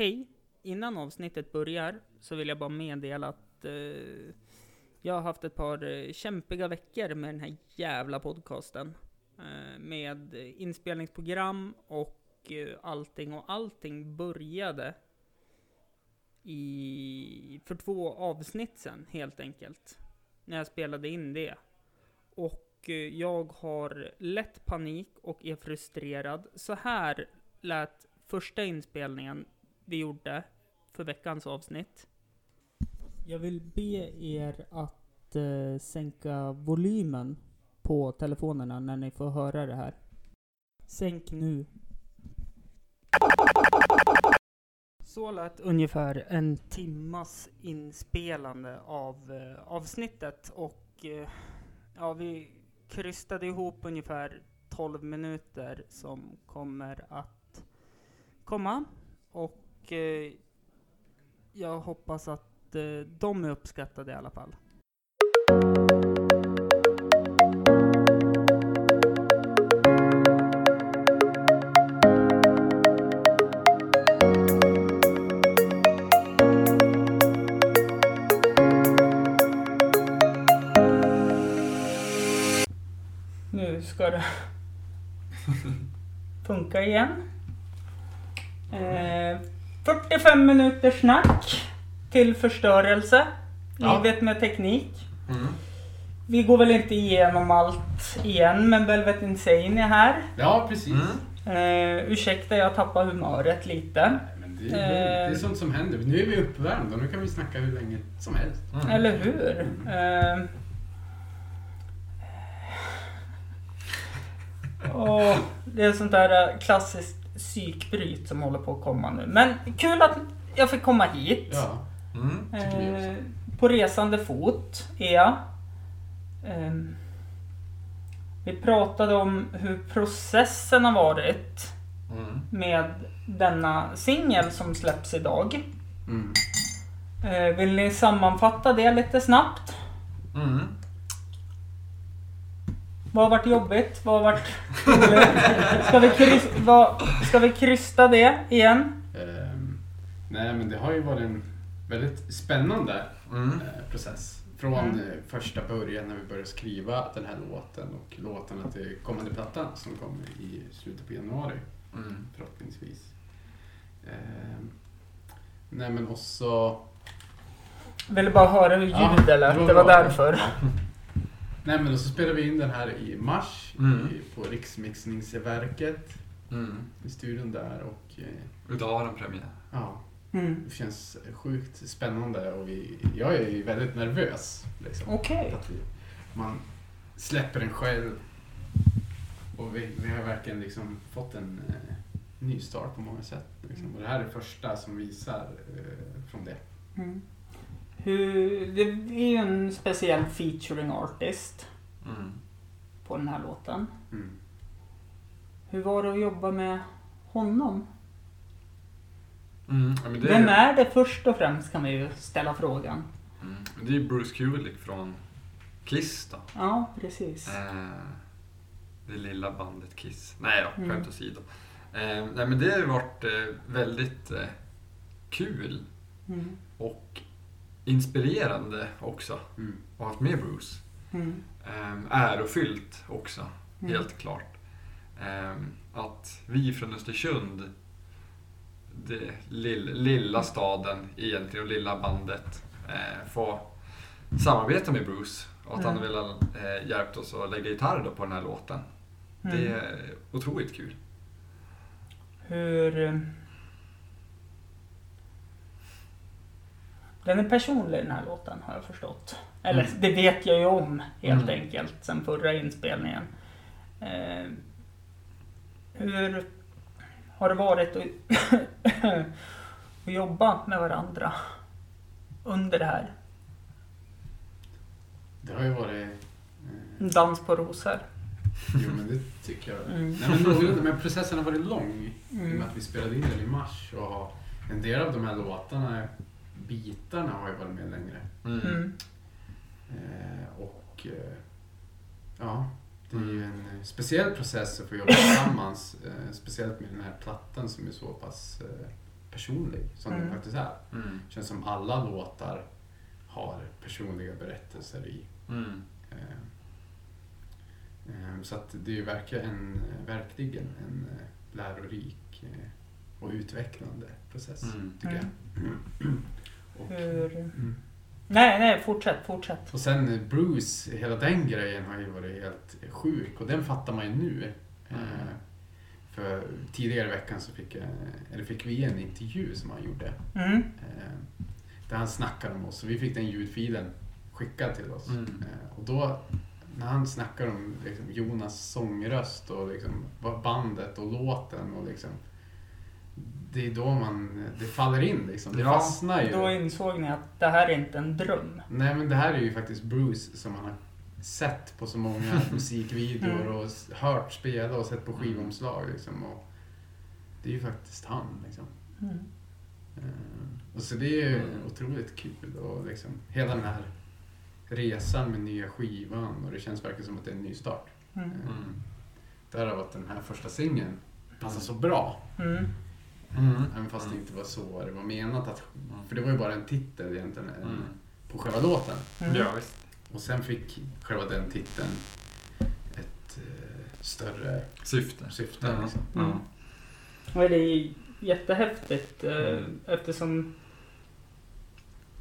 Hej! Innan avsnittet börjar så vill jag bara meddela att eh, jag har haft ett par eh, kämpiga veckor med den här jävla podcasten. Eh, med inspelningsprogram och eh, allting. Och allting började i, för två avsnitt sen helt enkelt. När jag spelade in det. Och eh, jag har lätt panik och är frustrerad. Så här lät första inspelningen vi gjorde för veckans avsnitt. Jag vill be er att eh, sänka volymen på telefonerna när ni får höra det här. Sänk nu. Så lät ungefär en timmas inspelande av eh, avsnittet och eh, ja, vi krystade ihop ungefär 12 minuter som kommer att komma och eh, jag hoppas att eh, de är uppskattade i alla fall. Nu ska det funka igen. Eh, 45 minuters snack till förstörelse. Ja. Livet med teknik. Mm. Vi går väl inte igenom allt igen, men Velvet Insane är här. Ja, precis. Mm. Eh, ursäkta, jag tappar humöret lite. Det, är, det är Eh. sånt som händer. Nu är vi uppvärmda nu kan vi snacka hur länge som helst. Mm. Eller hur? Eh, åh, det är sånt där eh, klassiskt psykbryt som håller på att komma nu. Men kul att jag fick komma hit. Ja, Mm. Eh, på resande fot är jag. Ehm, vi pratade om hur processen har varit Mm. med denna singel som släpps idag. Mm. Eh, vill ni sammanfatta det lite snabbt? Mm. Vad har varit jobbigt? Vad har varit? Ska vi, krys- vad, ska vi krysta det igen? Ehm, nej, men det har ju varit en väldigt spännande Mm. eh, process. Från Mm. eh, första början när vi började skriva den här låten och låtarna till kommande plattan som kommer i slutet på januari Mm. förhoppningsvis. Ehm, nej men också... Ville bara höra hur Ja, ljudet lät, det var det var bra. därför. Nej men och så spelade vi in den här i mars Mm. i, på Riksmixningsverket Mm. i studion där och eh, Idag har den premiär. ja, Mm. det känns sjukt spännande och vi, jag är ju väldigt nervös. Liksom. Att vi, man släpper den själv och vi, vi har verkligen liksom fått en eh, ny start på många sätt. Liksom. Och det här är det första som visar eh, från det. Mm. Hur, det är ju en speciell featuring artist Mm. på den här låten. Mm. Hur var det att jobba med honom? Mm. Det, Vem är det först och främst kan vi ju ställa frågan. Mm. Det är Bruce Kulick från Kiss då. Ja, precis. Eh, det lilla bandet Kiss. Nej då, Mm. skämt åsido. Eh, nej men det har ju varit eh, väldigt eh, kul Mm. och inspirerande också Mm. att ha haft med Bruce. Mm. Eh, ärofyllt också, Mm. helt klart. Eh, att vi från Östersund, det lill, lilla staden egentligen och lilla bandet, eh, får samarbeta med Bruce och att han Mm. har velat eh, hjälpt oss att lägga gitarr på den här låten. Mm. Det är otroligt kul. Hur... Den är personlig den här låten har jag förstått. Eller Mm. det vet jag ju om helt Mm. enkelt sen förra inspelningen. Eh, hur har det varit att, att jobba med varandra under det här? Det har ju varit... Eh, dans på rosor. jo men det tycker jag. Mm. Nej, men, men processen har varit lång. I och Mm. med att vi spelade in den i mars och en del av de här låtarna, bitarna har ju varit med längre. Mm. Mm. Eh, och eh, ja, det är ju en eh, speciell process att få jobba tillsammans. Eh, speciellt med den här plattan som är så pass eh, personlig som Mm. den faktiskt är. Mm. känns som alla låtar har personliga berättelser i. Mm. Eh, eh, Så att det är ju verkligen en, verkligen en lärorik eh, och utvecklande process, Mm. tycker jag. Hur... Mm. Nej, nej, fortsätt, fortsätt. och sen eh, Bruce, hela den grejen har ju varit helt sjuk och den fattar man ju nu. Eh, Mm. För tidigare i veckan så fick, jag, eller fick vi en intervju som han gjorde. Mm. Eh, där han snackade om oss och vi fick den ljudfilen skickad till oss. Mm. Eh, och då när han snackar om liksom, Jonas sångröst och liksom, bandet och låten och liksom det är då man, det faller in liksom. Det Ja, fastnar ju. Då insåg ni att det här är inte en dröm. Nej men det här är ju faktiskt Bruce som man har sett på så många musikvideor Mm. och hört spela och sett på skivomslag liksom. Och det är ju faktiskt han liksom. Mm. Eh, Och så det är ju Mm. otroligt kul och liksom hela den här resan med nya skivan och det känns verkligen som att det är en ny start. Mm. Eh, Mm. Därav att den här första singeln passar så bra. Mm. Mm. Även fast det inte var så det var menat att... Mm. För det var ju bara en titel egentligen en, Mm. på själva låten. Mm. Ja, visst. Och sen fick själva den titeln ett eh, större Syfte. syfte. Liksom. Mm. Och det är jättehäftigt eh, Mm. eftersom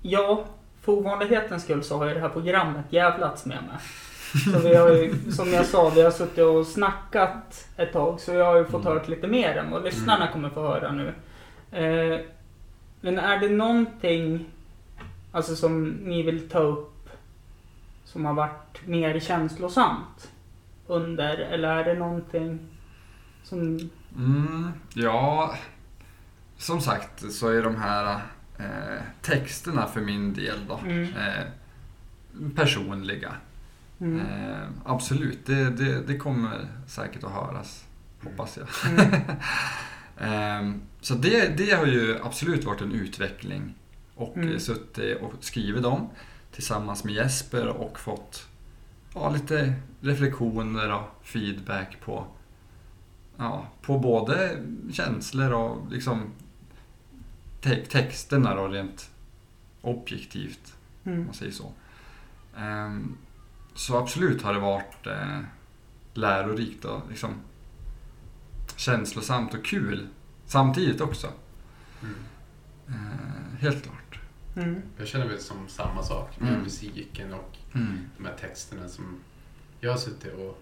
Ja, för ovanlighetens skull så har ju det här programmet jävlats med mig. Så vi har ju, som jag sa, vi har suttit och snackat ett tag så jag har ju fått Mm. hört lite mer än vad lyssnarna Mm. kommer få höra nu. Eh, men är det någonting alltså som ni vill ta upp som har varit mer känslosamt under eller är det någonting som Mm, ja, som sagt så är de här eh, texterna för min del då Mm. eh, personliga. Mm. Eh, absolut, det, det, det kommer säkert att höras, hoppas jag. Eh, så det, det har ju absolut varit en utveckling och Mm. suttit och skrivit dem tillsammans med Jesper och fått ja, lite reflektioner och feedback på, ja, på både känslor och liksom te- texterna då, rent objektivt om Mm. man säger så. Ehm, så absolut har det varit eh, lärorikt och liksom känslosamt och kul samtidigt också. Mm. Eh, helt klart. Mm. Jag känner väl som samma sak med Mm. musiken och Mm. de här texterna som jag har suttit och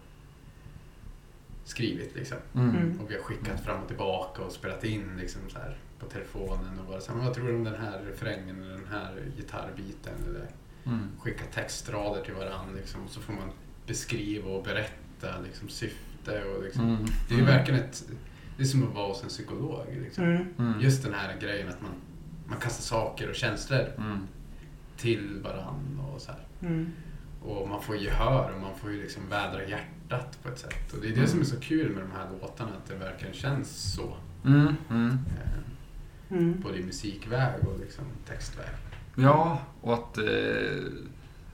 skrivit liksom. Mm. Mm. Och vi har skickat fram och tillbaka och spelat in liksom så här på telefonen och bara så här, "Men vad tror du om den här refrängen eller den här gitarrbiten eller Mm. skicka textrader till varandra liksom. Och så får man beskriva och berätta liksom syfte och liksom. Mm. Det är ju verkligen ett, det är som att vara hos en psykolog liksom. Mm. Mm. Just den här grejen att man, man kastar saker och känslor Mm. till varandra och så här. Mm. Och man får gehör och man får ju liksom vädra hjärtat på ett sätt. Och det är det som är så kul med de här låtarna, att det verkligen känns så. Mm. Mm. Eh, Mm. både i musikväg och liksom textväg. Ja, och att, eh,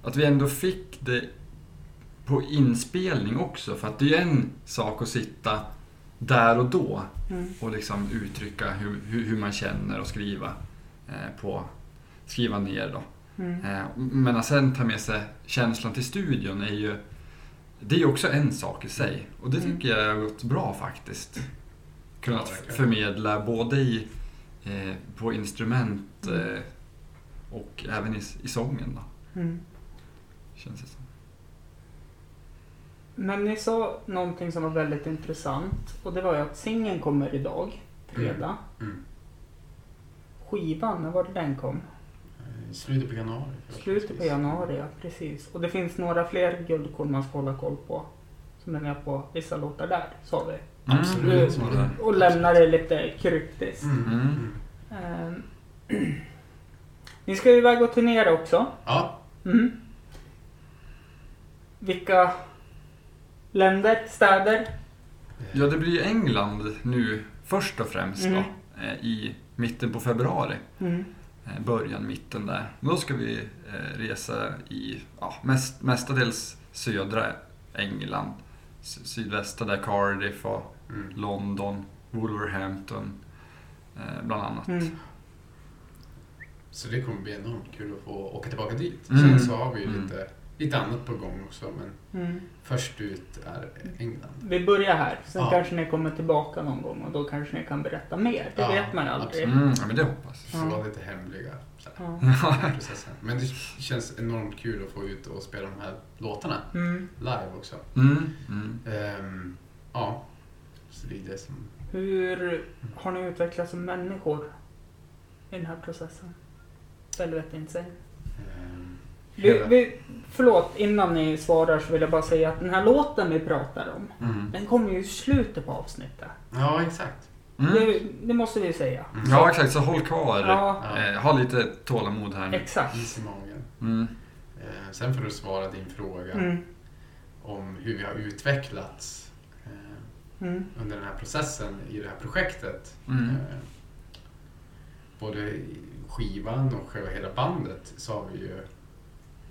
att vi ändå fick det på inspelning också. För att det är en sak att sitta där och då Mm. och liksom uttrycka hur, hur, hur man känner och skriva eh, på skriva ner då. Mm. Eh, men att sen ta med sig känslan till studion är ju det är ju också en sak i sig. Och det Mm. tycker jag har gått bra faktiskt. Kunnat förmedla både i, eh, på instrument Mm. eh, och även i, i sången. Då, Mm. känns det som. Men ni sa någonting som var väldigt intressant och det var ju att singeln kommer idag, fredag. Mm. Skivan, när var det den kom? Eh, I slutet på januari. Slutet på januari, ja precis. Och det finns några fler guldkorn man ska hålla koll på. Som är med på vissa låtar där, sa vi. Absolut. Mm. Mm. Och lämnar det lite kryptiskt. Mm. Mm. Mm. Ni ska ju iväg och turnera också. Ja, Mm. Vilka länder, städer? Ja, det blir ju England nu först och främst Mm. då, eh, i mitten på februari. Mm. Eh, början, mitten där. Då ska vi eh, resa i ja, mest, mestadels södra England. Sydvästra där Cardiff och mm. London, Wolverhampton. bland annat. Så det kommer bli enormt kul att få åka tillbaka dit. Mm. Sen så har vi ju Mm. lite, lite annat på gång också, men Mm. först ut är England. Vi börjar här, sen Ja. kanske ni kommer tillbaka någon gång och då kanske ni kan berätta mer. Det Ja, vet man aldrig. Mm, ja, men det hoppas Så Ja. vara lite hemliga Ja. processen. Men det känns enormt kul att få ut och spela de här låtarna Mm. live också. Mm, mm. Ehm, ja, så det är det som... Hur har ni utvecklats som människor i den här processen? Velvet Insane. ehm, Vi, vi, förlåt, innan ni svarar så vill jag bara säga att den här låten vi pratar om, Mm. den kommer ju i slutet på avsnittet. Ja, exakt. Mm. Det, det måste vi säga. Mm. Ja, exakt. Så håll kvar. Ja. Eh, ha lite tålamod här nu. exakt. Is i magen. Mm. Eh, sen får du svara din fråga Mm. om hur vi har utvecklats eh, Mm. under den här processen i det här projektet. Mm. Eh, både i skivan och själva hela bandet så har vi ju...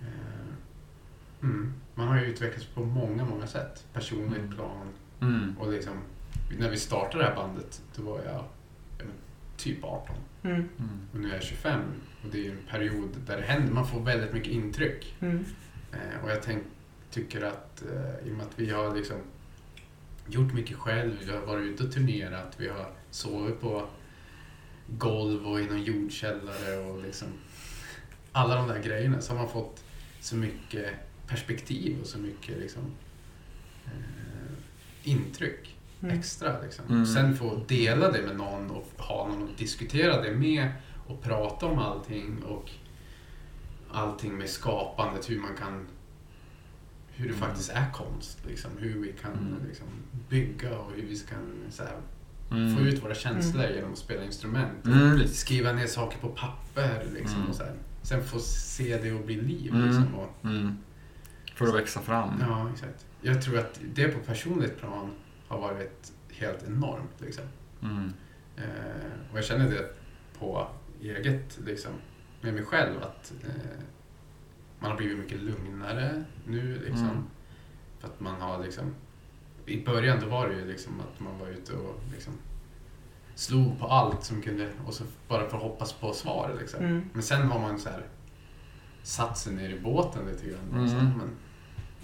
Eh, mm, man har ju utvecklats på många, många sätt. Personligt Mm. plan Mm. och liksom... När vi startade det här bandet då var jag ja, men, typ 18 Mm. Mm. och nu är jag 25. Och det är ju en period där det händer, man får väldigt mycket intryck. Mm. Eh, och jag tänk, tycker att eh, i och med att vi har liksom gjort mycket själv, vi har varit ute och turnerat, vi har sovit på golv och i någon jordkällare och liksom alla de där grejerna så har man fått så mycket perspektiv och så mycket liksom eh, intryck Mm. extra. Liksom. Mm. Sen få dela det med någon och ha någon att diskutera det med och prata om allting och allting med skapandet, hur man kan hur det Mm. faktiskt är konst, liksom. hur vi kan Mm. liksom, bygga och hur vi kan så här, Mm. få ut våra känslor genom att spela instrument. Mm. Skriva ner saker på papper liksom, Mm. och så här. Sen få se det och bli liv. Mm. Liksom, och, Mm. För att växa fram. ja, exakt. Jag tror att det på personligt plan har varit helt enormt. Liksom. Mm. Eh, och jag känner det på eget, liksom, med mig själv, att eh, man har blivit mycket lugnare nu. Liksom, Mm. För att man har liksom, i början då var det ju liksom att man var ute och liksom slog på allt som kunde, och så bara för att hoppas på svar. Liksom. Mm. Men sen har man så här satt sig ner i båten lite grann. Mm. men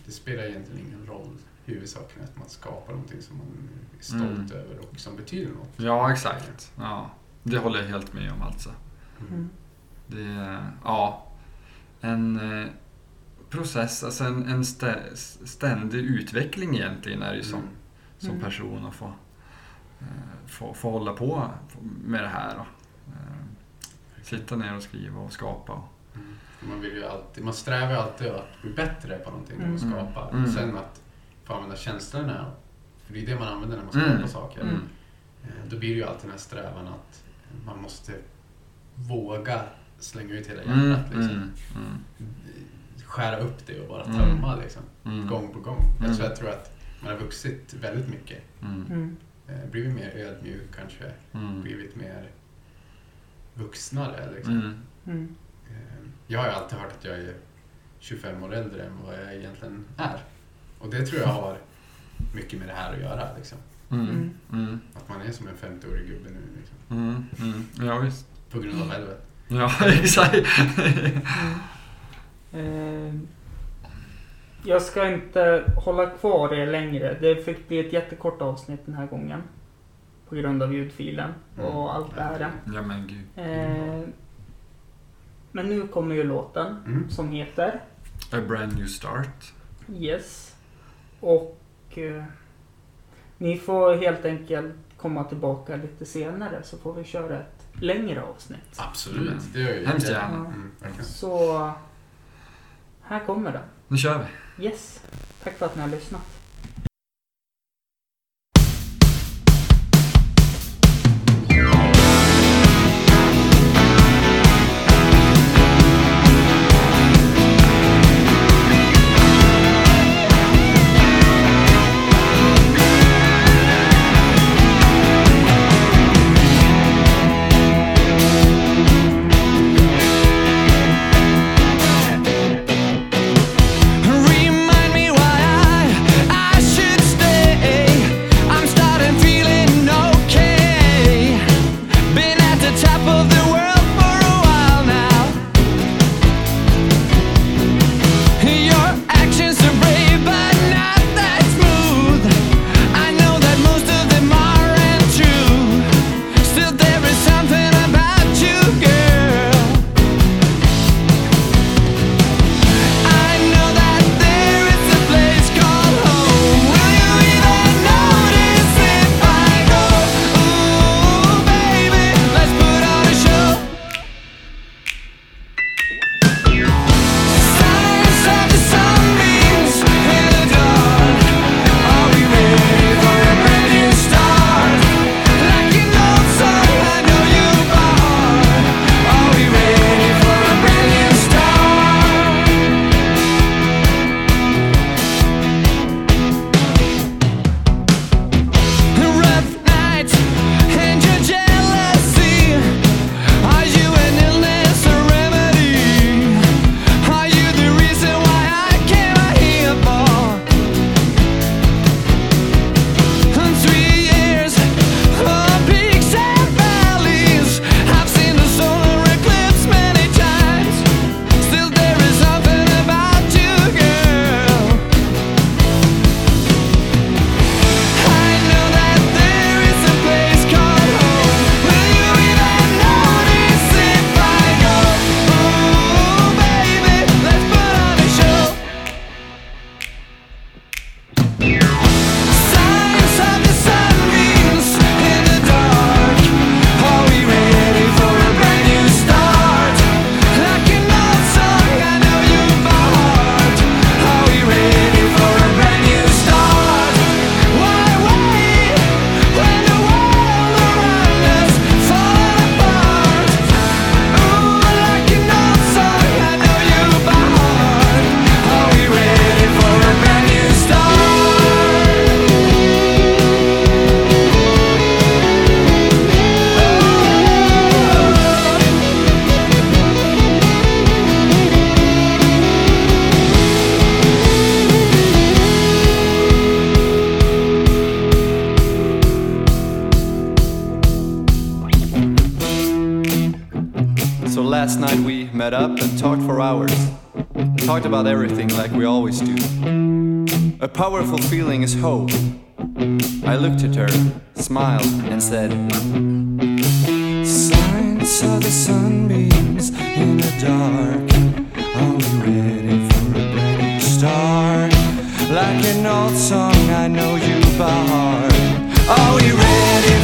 det spelar egentligen ingen roll. Huvudsaken är att man skapar någonting som man är stolt Mm. över och som betyder något. Ja, exakt. Ja. Det håller jag helt med om alltså. Mm. Det är, ja, en eh, process, alltså en, en stä, ständig utveckling egentligen är det ju som, Mm. som Mm. person att få, eh, få, få hålla på med det här. Och, eh, sitta ner och skriva och skapa. Och, Mm. Man, vill ju alltid, man strävar ju alltid att bli bättre på någonting när man Mm. skapar. Mm. Sen att få använda känslorna, för det är det man använder när man skapar Mm. saker. Mm. Eh, Då blir det ju alltid den här strävan att man måste våga slänga ut hela Mm, hjärtat. Liksom. Mm, mm, Skära upp det och bara Mm. tömma liksom, mm, gång på gång. Jag, Mm. tror, jag tror att man har vuxit väldigt mycket. mm, Mm. Eh, blivit mer ödmjuk kanske. mm, Blivit mer vuxnare. Liksom. mm, Mm. Eh, Jag har ju alltid hört att jag är 25 år äldre än vad jag egentligen är. Och det tror jag har mycket med det här att göra. Liksom. mm, mm, Att man är som en 50-årig gubbe nu. Liksom, mm, mm. Ja, visst. på grund av helvetet. Ja, exakt. Eh, jag ska inte hålla kvar er längre. Det fick bli ett jättekort avsnitt den här gången. På grund av ljudfilen och Mm. allt det här. Ja, men gud. Eh, men nu kommer ju låten Mm. som heter A brand new start. Yes. Och eh, ni får helt enkelt komma tillbaka lite senare så får vi köra ett längre avsnitt. Absolut, Mm. det gör jag Hemskt gärna. Mm. Så här kommer den. Nu kör vi. Yes. Tack för att ni har lyssnat. Met up and talked for hours. Talked about everything like we always do. A powerful feeling is hope. I looked at her, smiled, and said, Signs of the sunbeams in the dark. Are we ready for a brand new start? Like an old song, I know you by heart. Are we ready